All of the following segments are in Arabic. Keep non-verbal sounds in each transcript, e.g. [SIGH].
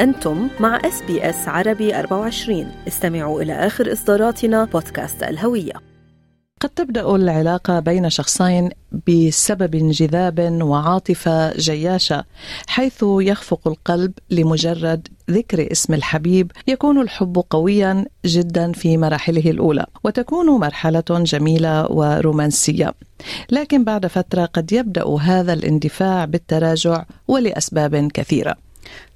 أنتم مع إس بي إس عربي 24 استمعوا إلى آخر إصداراتنا بودكاست الهوية. قد تبدأ العلاقة بين شخصين بسبب انجذاب وعاطفة جياشة حيث يخفق القلب لمجرد ذكر اسم الحبيب يكون الحب قويا جدا في مراحله الأولى وتكون مرحلة جميلة ورومانسية. لكن بعد فترة قد يبدأ هذا الاندفاع بالتراجع ولأسباب كثيرة.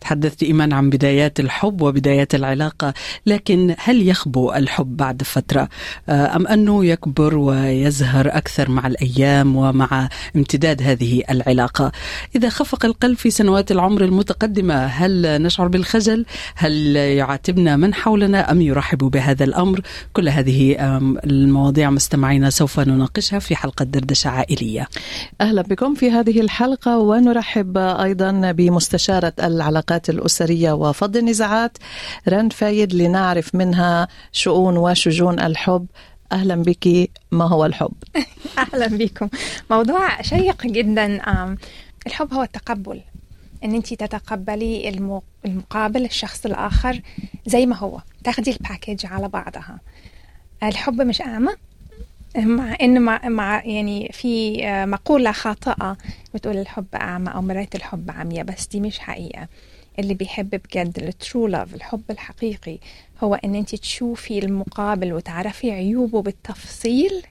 تحدثت إيمان عن بدايات الحب وبدايات العلاقة لكن هل يخبو الحب بعد فترة؟ آه، أم أنه يكبر ويزهر أكثر مع الأيام ومع امتداد هذه العلاقة؟ إذا خفق القلب في سنوات العمر المتقدمة هل نشعر بالخجل؟ هل يعاتبنا من حولنا أم يرحب بهذا الأمر؟ كل هذه المواضيع مستمعينا سوف نناقشها في حلقة دردشة عائلية. أهلا بكم في هذه الحلقة ونرحب أيضا بمستشارة العلاقات الأسرية وفض النزاعات. رن فايد لنعرف منها شؤون وشجون الحب. أهلا بك. ما هو الحب؟ [LAUGHS] أهلا بكم. موضوع شيق جدا. الحب هو التقبل. إن انت تتقبلي المقابل الشخص الآخر زي ما هو. تاخدي ال package على بعضها. الحب مش أعمى. مع إن مع, مع يعني في مقولة خاطئة بتقول الحب أعمى أو مرايه الحب عمياء بس دي مش حقيقة. اللي بيحب بجد الترو لاف الحب الحقيقي هو إن أنت تشوفي المقابل وتعرفي عيوبه بالتفصيل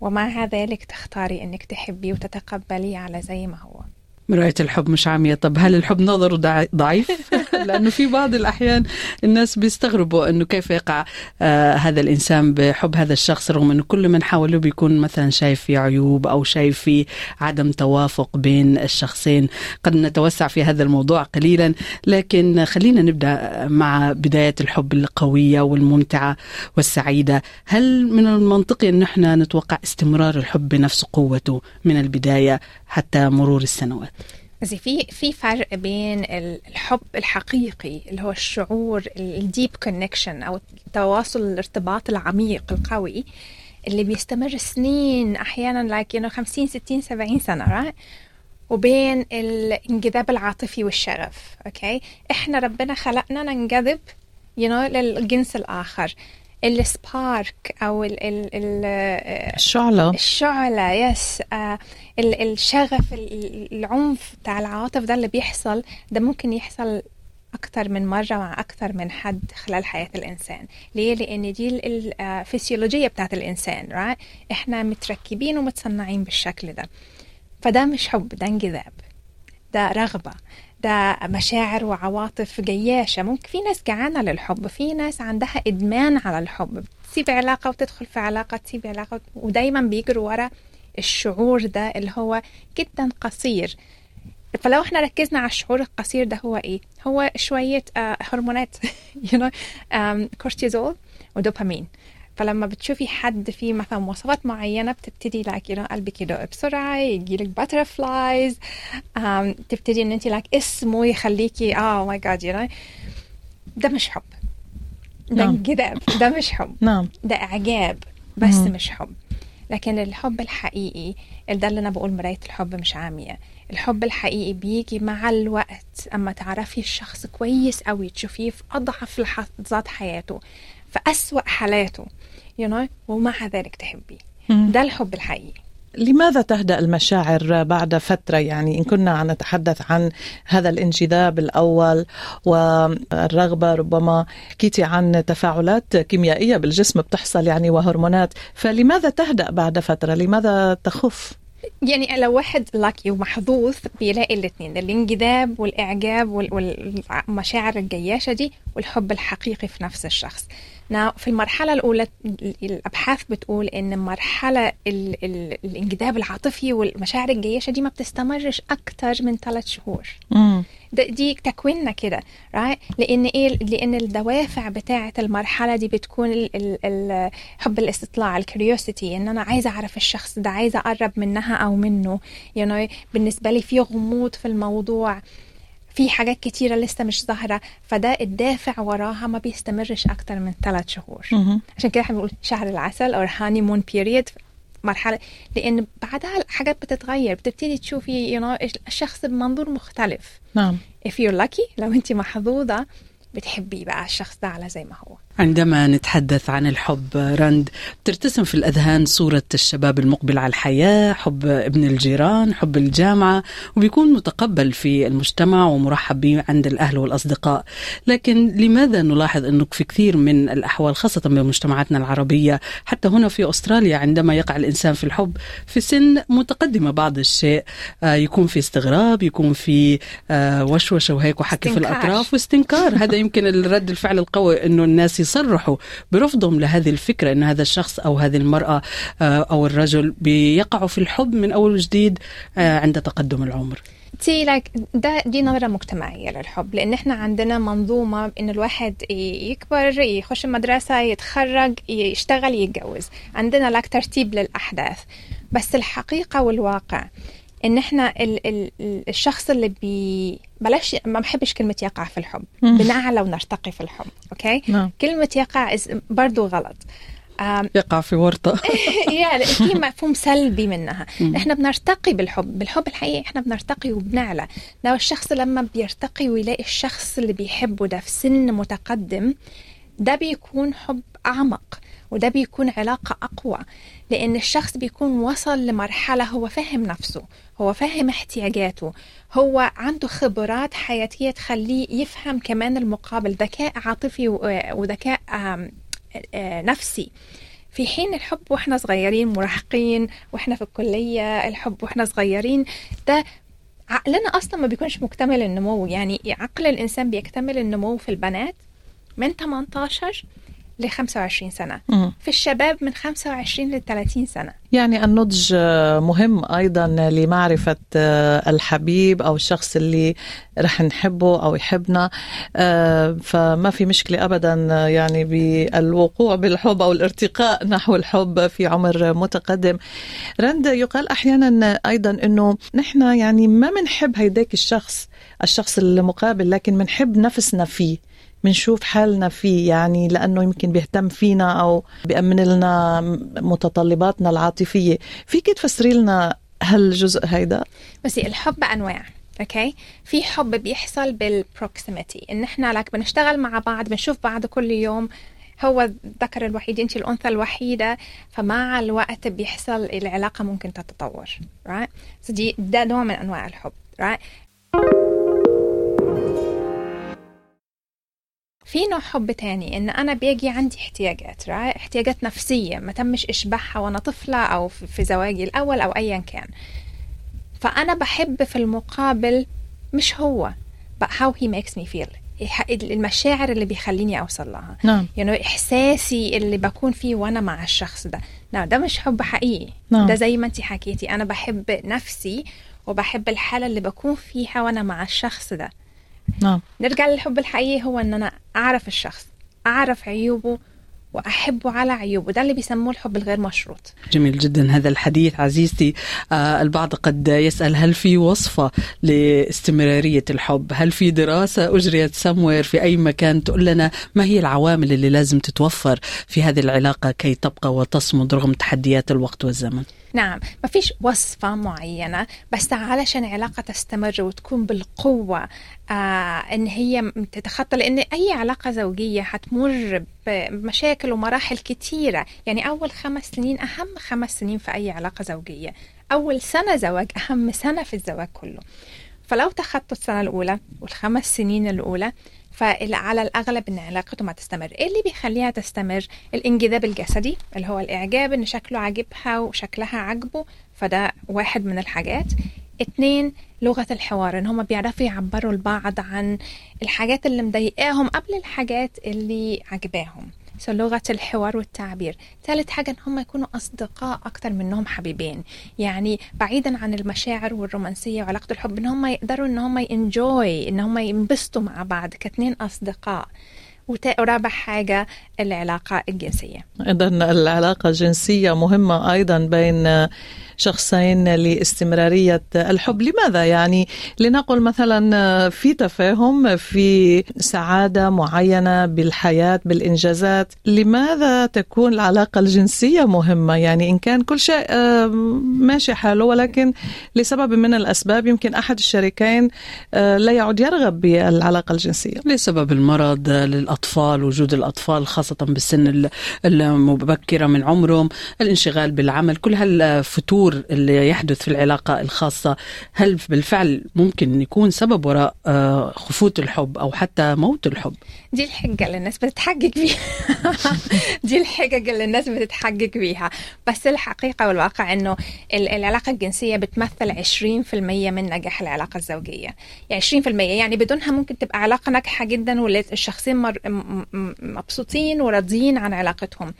ومع ذلك تختاري إنك تحبيه وتتقبليه على زي ما هو. مراية الحب مش عامية طب هل الحب نظره ضعيف؟ [LAUGHS] [LAUGHS] لأنه في بعض الأحيان الناس بيستغربوا أنه كيف يقع آه هذا الإنسان بحب هذا الشخص رغم أنه كل من حوله بيكون مثلا شايف في عيوب أو شايف في عدم توافق بين الشخصين. قد نتوسع في هذا الموضوع قليلا لكن خلينا نبدأ مع بداية الحب القوية والممتعة والسعيدة. هل من المنطقي أن إحنا نتوقع استمرار الحب بنفس قوته من البداية حتى مرور السنوات؟ زي في في فرق بين الحب الحقيقي اللي هو الشعور ال deep connection أو التواصل الارتباط العميق القوي اللي بيستمر سنين أحيانا like you 50 60 70 سنة right? وبين الانجذاب العاطفي والشغف okay okay? إحنا ربنا خلقنا ننجذب you you know, للجنس الآخر ال spark أو ال ال ال الشعلة. الشعلة yes آه الشغف العنف بتاع العواطف ده اللي بيحصل ده ممكن يحصل أكثر من مرة مع أكثر من حد خلال حياة الإنسان. ليه؟ لأن دي الفسيولوجية بتاعت الإنسان right? إحنا متركبين ومتصنعين بالشكل ده. فده مش حب ده انجذاب ده رغبة. ده مشاعر وعواطف جياشة. ممكن في ناس جعانة للحب في ناس عندها إدمان على الحب. تسيب علاقة وتدخل في علاقة تسيب علاقة ودايما بيجروا ورا الشعور ده اللي هو جدا قصير. فلو إحنا ركزنا على الشعور القصير ده هو إيه؟ هو شوية آه هرمونات [LAUGHS] you know, كورتيزول ودوبامين فلما بتشوفي حد فيه مثلا مواصفات معينة بتبتدي like you قلبك يدق بسرعة يجيلك butterflies تبتدي إن انت like اسمه يخليكي آه my God you ده مش حب. ده نعم. انجذاب. ده مش حب. نعم. ده إعجاب. بس مم. مش حب. لكن الحب الحقيقي ده اللي أنا بقول مراية الحب مش عامية. الحب الحقيقي بيجي مع الوقت. أما تعرفي الشخص كويس قوي تشوفيه في أضعف لحظات حياته. في أسوأ حالاته you know? ومع ذلك تحبيه. ده الحب الحقيقي. لماذا تهدأ المشاعر بعد فترة؟ يعني إن كنا عم نتحدث عن هذا الانجذاب الأول والرغبة ربما حكيتي عن تفاعلات كيميائية بالجسم بتحصل يعني وهرمونات. فلماذا تهدأ بعد فترة؟ لماذا تخف؟ يعني لو واحد لاكي ومحظوظ بيلاقي الاثنين الانجذاب والإعجاب وال- والمشاعر الجياشة دي والحب الحقيقي في نفس الشخص. في المرحلة الأولى الأبحاث بتقول إن مرحلة ال ال الانجذاب العاطفي والمشاعر الجياشة دي ما بتستمرش أكتر من ثلاث شهور مم. ده دي تكويننا كده right? لأن إيه لأن الدوافع بتاعة المرحلة دي بتكون ال ال ال حب الاستطلاع الكريوسيتي إن أنا عايزة أعرف الشخص ده عايزة أقرب منها أو منه you know, بالنسبة لي في غموض في الموضوع في حاجات كتيرة لسه مش ظاهرة فده الدافع وراها ما بيستمرش أكتر من ثلاث شهور. عشان كده إحنا بنقول شهر العسل أو honeymoon period مرحلة لأن بعدها الحاجات بتتغير بتبتدي تشوفي you know, الشخص بمنظور مختلف. نعم. If you're lucky لو انت محظوظة بتحبيه بقى الشخص ده على زي ما هو. عندما نتحدث عن الحب رند ترتسم في الأذهان صورة الشباب المقبل على الحياة حب ابن الجيران حب الجامعة وبيكون متقبل في المجتمع ومرحب به عند الأهل والأصدقاء. لكن لماذا نلاحظ أنه في كثير من الأحوال خاصة بمجتمعاتنا العربية حتى هنا في أستراليا عندما يقع الإنسان في الحب في سن متقدمة بعض الشيء. آه، يكون في استغراب يكون في آه، وشوشة وهيك وحكي في. الأطراف واستنكار. هذا يمكن الرد الفعل القوي أنه الناس يصرحوا برفضهم لهذه الفكرة أن هذا الشخص أو هذه المرأة آه، أو الرجل بيقعوا في الحب من أول وجديد آه، عند تقدم العمر. تي like ده دي نظرة مجتمعية للحب لأن إحنا عندنا منظومة إن الواحد يكبر يخش المدرسة يتخرج يشتغل يتجوز. عندنا like ترتيب للأحداث. بس الحقيقة والواقع إن إحنا ال ال ال- الشخص اللي بي بلاش ما بحبش كلمة يقع في الحب. بنعلى ونرتقي في الحب okay؟ نعم. كلمة يقع برضو غلط. [LAUGHS] يقع في ورطة. [LAUGHS] يعني في مفهوم سلبي منها. إحنا بنرتقي بالحب. بالحب الحقيقي إحنا بنرتقي وبنعلى. لو الشخص لما بيرتقي ويلاقي الشخص اللي بيحبه ده في سن متقدم ده بيكون حب أعمق وده بيكون علاقة أقوى. لأن الشخص بيكون وصل لمرحلة هو فاهم نفسه هو فاهم احتياجاته هو عنده خبرات حياتية تخليه يفهم كمان المقابل ذكاء عاطفي وذكاء نفسي. في حين الحب وإحنا صغيرين مراهقين وإحنا في الكلية الحب وإحنا صغيرين ده عقلنا أصلا ما بيكونش مكتمل النمو. يعني عقل الإنسان بيكتمل النمو في البنات من 18 ل 25 سنة. مم. في الشباب من 25 ل 30 سنة. يعني النضج آه، مهم أيضا لمعرفة آه، الحبيب أو الشخص اللي رح نحبه أو يحبنا. آه، فما في مشكلة ابدا آه، يعني بالوقوع بالحب أو الارتقاء نحو الحب في عمر متقدم. رند يقال أحيانا أيضا إنه نحن يعني ما بنحب هيداك الشخص الشخص المقابل لكن بنحب نفسنا فيه. بنشوف حالنا فيه يعني لأنه يمكن بيهتم فينا أو بيأمن لنا متطلباتنا العاطفية. فيك تفسري لنا هالجزء هيدا؟ بس الحب أنواع okay؟ في حب بيحصل بال proximity إن إحنا like بنشتغل مع بعض بنشوف بعض كل يوم هو الذكر الوحيد أنت الأنثى الوحيدة فمع الوقت بيحصل العلاقة ممكن تتطور right so ده نوع من أنواع الحب right في نوع حب تاني إن أنا بيجي عندي احتياجات right? احتياجات نفسية ما تمش إشباعها وأنا طفلة أو في زواجي الأول أو ايا كان. فأنا بحب في المقابل مش هو but how he makes me feel. المشاعر اللي بيخليني أوصل لها. نعم. يعني إحساسي اللي بكون فيه وأنا مع الشخص ده. نعم ده مش حب حقيقي. نعم. ده زي ما أنت حكيتي أنا بحب نفسي وبحب الحالة اللي بكون فيها وأنا مع الشخص ده. نعم. نرجع للحب الحقيقي هو إن أنا أعرف الشخص أعرف عيوبه وأحبه على عيوبه. ده اللي بيسموه الحب الغير مشروط. جميل جدا. هذا الحديث عزيزتي آه البعض قد يسأل هل في وصفة لاستمرارية الحب؟ هل في دراسة أجريت سموير في أي مكان تقول لنا ما هي العوامل اللي لازم تتوفر في هذه العلاقة كي تبقى وتصمد رغم تحديات الوقت والزمن؟ نعم ما فيش وصفة معينة بس علشان علاقة تستمر وتكون بالقوة آه إن هي تتخطى لأن أي علاقة زوجية حتمر بمشاكل ومراحل كتيرة. يعني أول خمس سنين أهم خمس سنين في أي علاقة زوجية. أول سنة زواج أهم سنة في الزواج كله. فلو تخطوا السنة الأولى والخمس سنين الأولى فعلى الأغلب إن علاقته ما تستمر. إيه اللي بيخليها تستمر؟ الإنجذاب الجسدي اللي هو الإعجاب إن شكله عاجبها وشكلها عاجبه فده واحد من الحاجات. اتنين لغة الحوار إن هما بيعرفوا يعبروا البعض عن الحاجات اللي مضايقاهم قبل الحاجات اللي عجباهم so لغة الحوار والتعبير. ثالث حاجة إن هم يكونوا أصدقاء أكتر منهم حبيبين. يعني بعيدا عن المشاعر والرومانسية وعلاقة الحب إن هم يقدروا إن هم ينجوي إن هم ينبسطوا مع بعض كاتنين أصدقاء. ورابع حاجة العلاقة الجنسية. إذا العلاقة الجنسية مهمة أيضا بين شخصين لاستمرارية الحب. لماذا يعني لنقل مثلا في تفاهم في سعادة معينة بالحياة بالإنجازات؟ لماذا تكون العلاقة الجنسية مهمة؟ يعني إن كان كل شيء آه، ماشي حاله ولكن لسبب من الأسباب يمكن أحد الشريكين آه، لا يعد يرغب بالعلاقة الجنسية. لسبب المرض للأطفال وجود الأطفال خاصة بالسن المبكرة من عمرهم الانشغال بالعمل كل هالفتور اللي يحدث في العلاقة الخاصة. هل بالفعل ممكن يكون سبب وراء آه، خفوت الحب أو حتى موت الحب؟ دي الحجة اللي الناس بتتحجج بيها [LAUGHS] دي الحجج اللي الناس بتتحجج بيها. بس الحقيقة والواقع إنه العلاقة الجنسية بتمثل 20% من نجاح العلاقة الزوجية. يعني 20% يعني بدونها ممكن تبقى علاقة ناجحة جدا والشخصين مبسوطين وراضيين عن علاقتهم.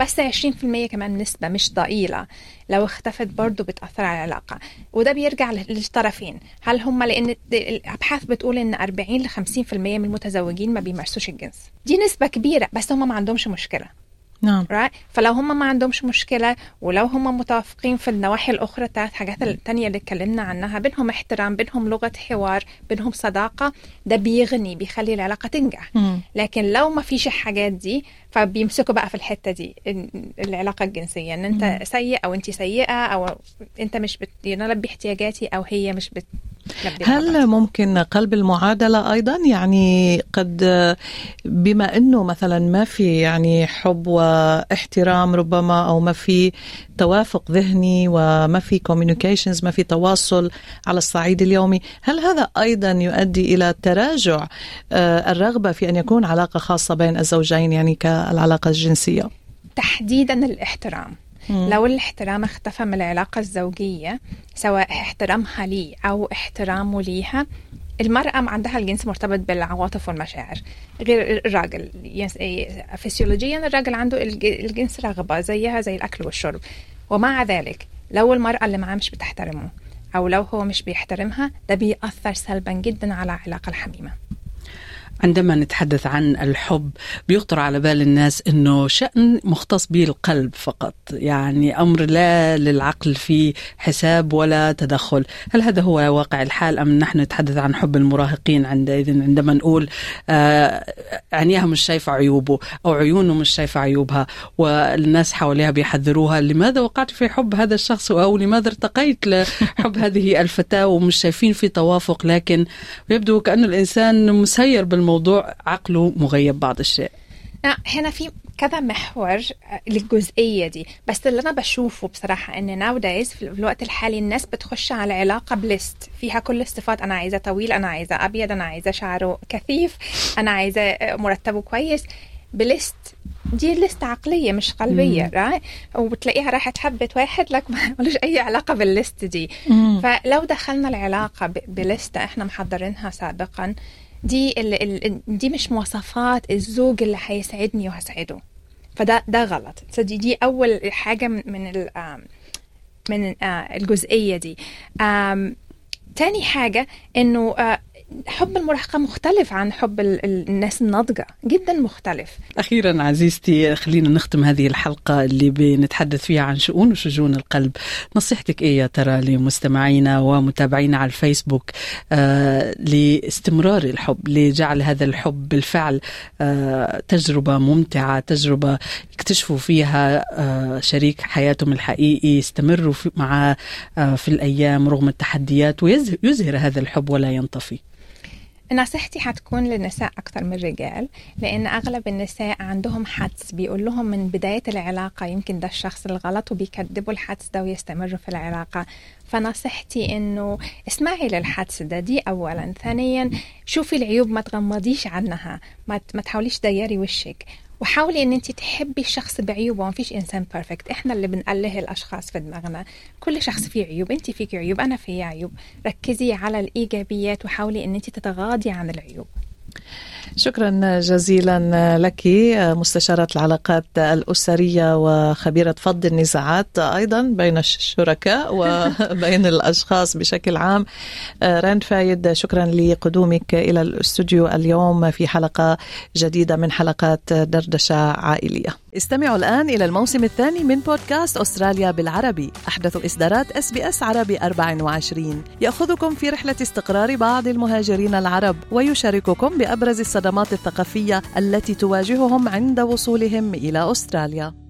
بس 20% كمان نسبة مش ضئيلة. لو اختفت برضه بتأثر على العلاقة. وده بيرجع للطرفين. هل هم لأن الأبحاث بتقول إن 40 ل 50% من المتزوجين ما بيمارسوش الجنس. دي نسبة كبيرة بس هم ما عندهمش مشكلة. نعم right? فلو هم ما عندهمش مشكلة ولو هم متوافقين في النواحي الأخرى الثلاث حاجات التانية اللي اتكلمنا عنها بينهم احترام بينهم لغة حوار بينهم صداقة ده بيغني بيخلي العلاقة تنجح مم. لكن لو ما فيش الحاجات دي فبيمسكوا بقى في الحتة دي العلاقة الجنسية إن أنت مم. سيء أو انت سيئة أو أنت مش بتلبي احتياجاتي أو هي مش بت هل ممكن قلب المعادلة أيضا؟ يعني قد بما أنه مثلا ما في يعني حب واحترام ربما أو ما في توافق ذهني وما في communications ما في تواصل على الصعيد اليومي هل هذا أيضا يؤدي إلى تراجع الرغبة في أن يكون علاقة خاصة بين الزوجين يعني كالعلاقة الجنسية؟ تحديدا الاحترام. لو الاحترام اختفى من العلاقة الزوجية سواء احترامها لي أو احترامه ليها المرأة عندها الجنس مرتبط بالعواطف والمشاعر. غير الراجل فسيولوجيا الراجل عنده الجنس رغبة زيها زي الأكل والشرب. ومع ذلك لو المرأة اللي معاه مش بتحترمه أو لو هو مش بيحترمها ده بيأثر سلبا جدا على العلاقة الحميمة. عندما نتحدث عن الحب بيخطر على بال الناس إنه شأن مختص به القلب فقط. يعني أمر لا للعقل فيه حساب ولا تدخل. هل هذا هو واقع الحال أم نحن نتحدث عن حب المراهقين عندئذ عندما نقول آه عينيها مش شايفة عيوبه أو عيونه مش شايفة عيوبها والناس حواليها بيحذروها لماذا وقعت في حب هذا الشخص أو لماذا ارتقيت لحب [LAUGHS] هذه الفتاة ومش شايفين في توافق؟ لكن يبدو كأن الإنسان مسير بالموضوع الموضوع عقله مغيب بعض الشيء. هنا في كذا محور للجزئية دي. بس اللي أنا بشوفه بصراحة إن nowadays في الوقت الحالي الناس بتخش على علاقة ب list. فيها كل الصفات. أنا عايزة طويل أنا عايزة أبيض أنا عايزة شعره كثيف أنا عايزة مرتبه كويس. ب list دي list عقلية مش قلبية right وبتلاقيها راحت حبت واحد like [LAUGHS] ملوش أي علاقة بال list دي. مم. فلو دخلنا العلاقة ب list إحنا محضرينها سابقا دي ال ال دي مش مواصفات الزوج اللي هيسعدني وهسعده. فده ده غلط. دي دي أول حاجة من ال من الجزئية دي. تاني حاجة إنه حب المراهقة مختلف عن حب الناس الناضجة جدا مختلف. أخيرا عزيزتي خلينا نختم هذه الحلقة اللي بنتحدث فيها عن شؤون وشجون القلب. نصيحتك إيه يا ترى لمستمعينا ومتابعينا على الفيسبوك آه لاستمرار الحب لجعل هذا الحب بالفعل آه تجربة ممتعة تجربة يكتشفوا فيها آه شريك حياتهم الحقيقي يستمروا معه آه في الأيام رغم التحديات ويزهر هذا الحب ولا ينطفي. نصيحتي حتكون للنساء أكثر من الرجال لأن أغلب النساء عندهم حدس بيقول لهم من بداية العلاقة يمكن ده الشخص الغلط وبيكذبوا الحدس ده ويستمروا في العلاقة. فنصيحتي إنه اسمعي للحدس ده دي أولا. ثانيا شوفي العيوب ما تغمضيش عنها ما, تحاوليش تديري وشك. وحاولي إن انت تحبي الشخص بعيوبه. ما فيش إنسان بيرفكت إحنا اللي بنقله الأشخاص في دماغنا. كل شخص فيه عيوب. انت فيك عيوب أنا فيا عيوب. ركزي على الإيجابيات وحاولي إن انت تتغاضي عن العيوب. شكرا جزيلا لك مستشارة العلاقات الأسرية وخبيرة فض النزاعات أيضا بين الشركاء [LAUGHS] وبين الأشخاص بشكل عام. راند فايد شكرا لقدومك إلى الاستوديو اليوم في حلقة جديدة من حلقات دردشة عائلية. استمعوا الآن إلى الموسم الثاني من بودكاست أستراليا بالعربي. أحدث إصدارات إس بي إس عربي 24 يأخذكم في رحلة استقرار بعض المهاجرين العرب ويشارككم بأبرز الصدمات الثقافية التي تواجههم عند وصولهم إلى أستراليا.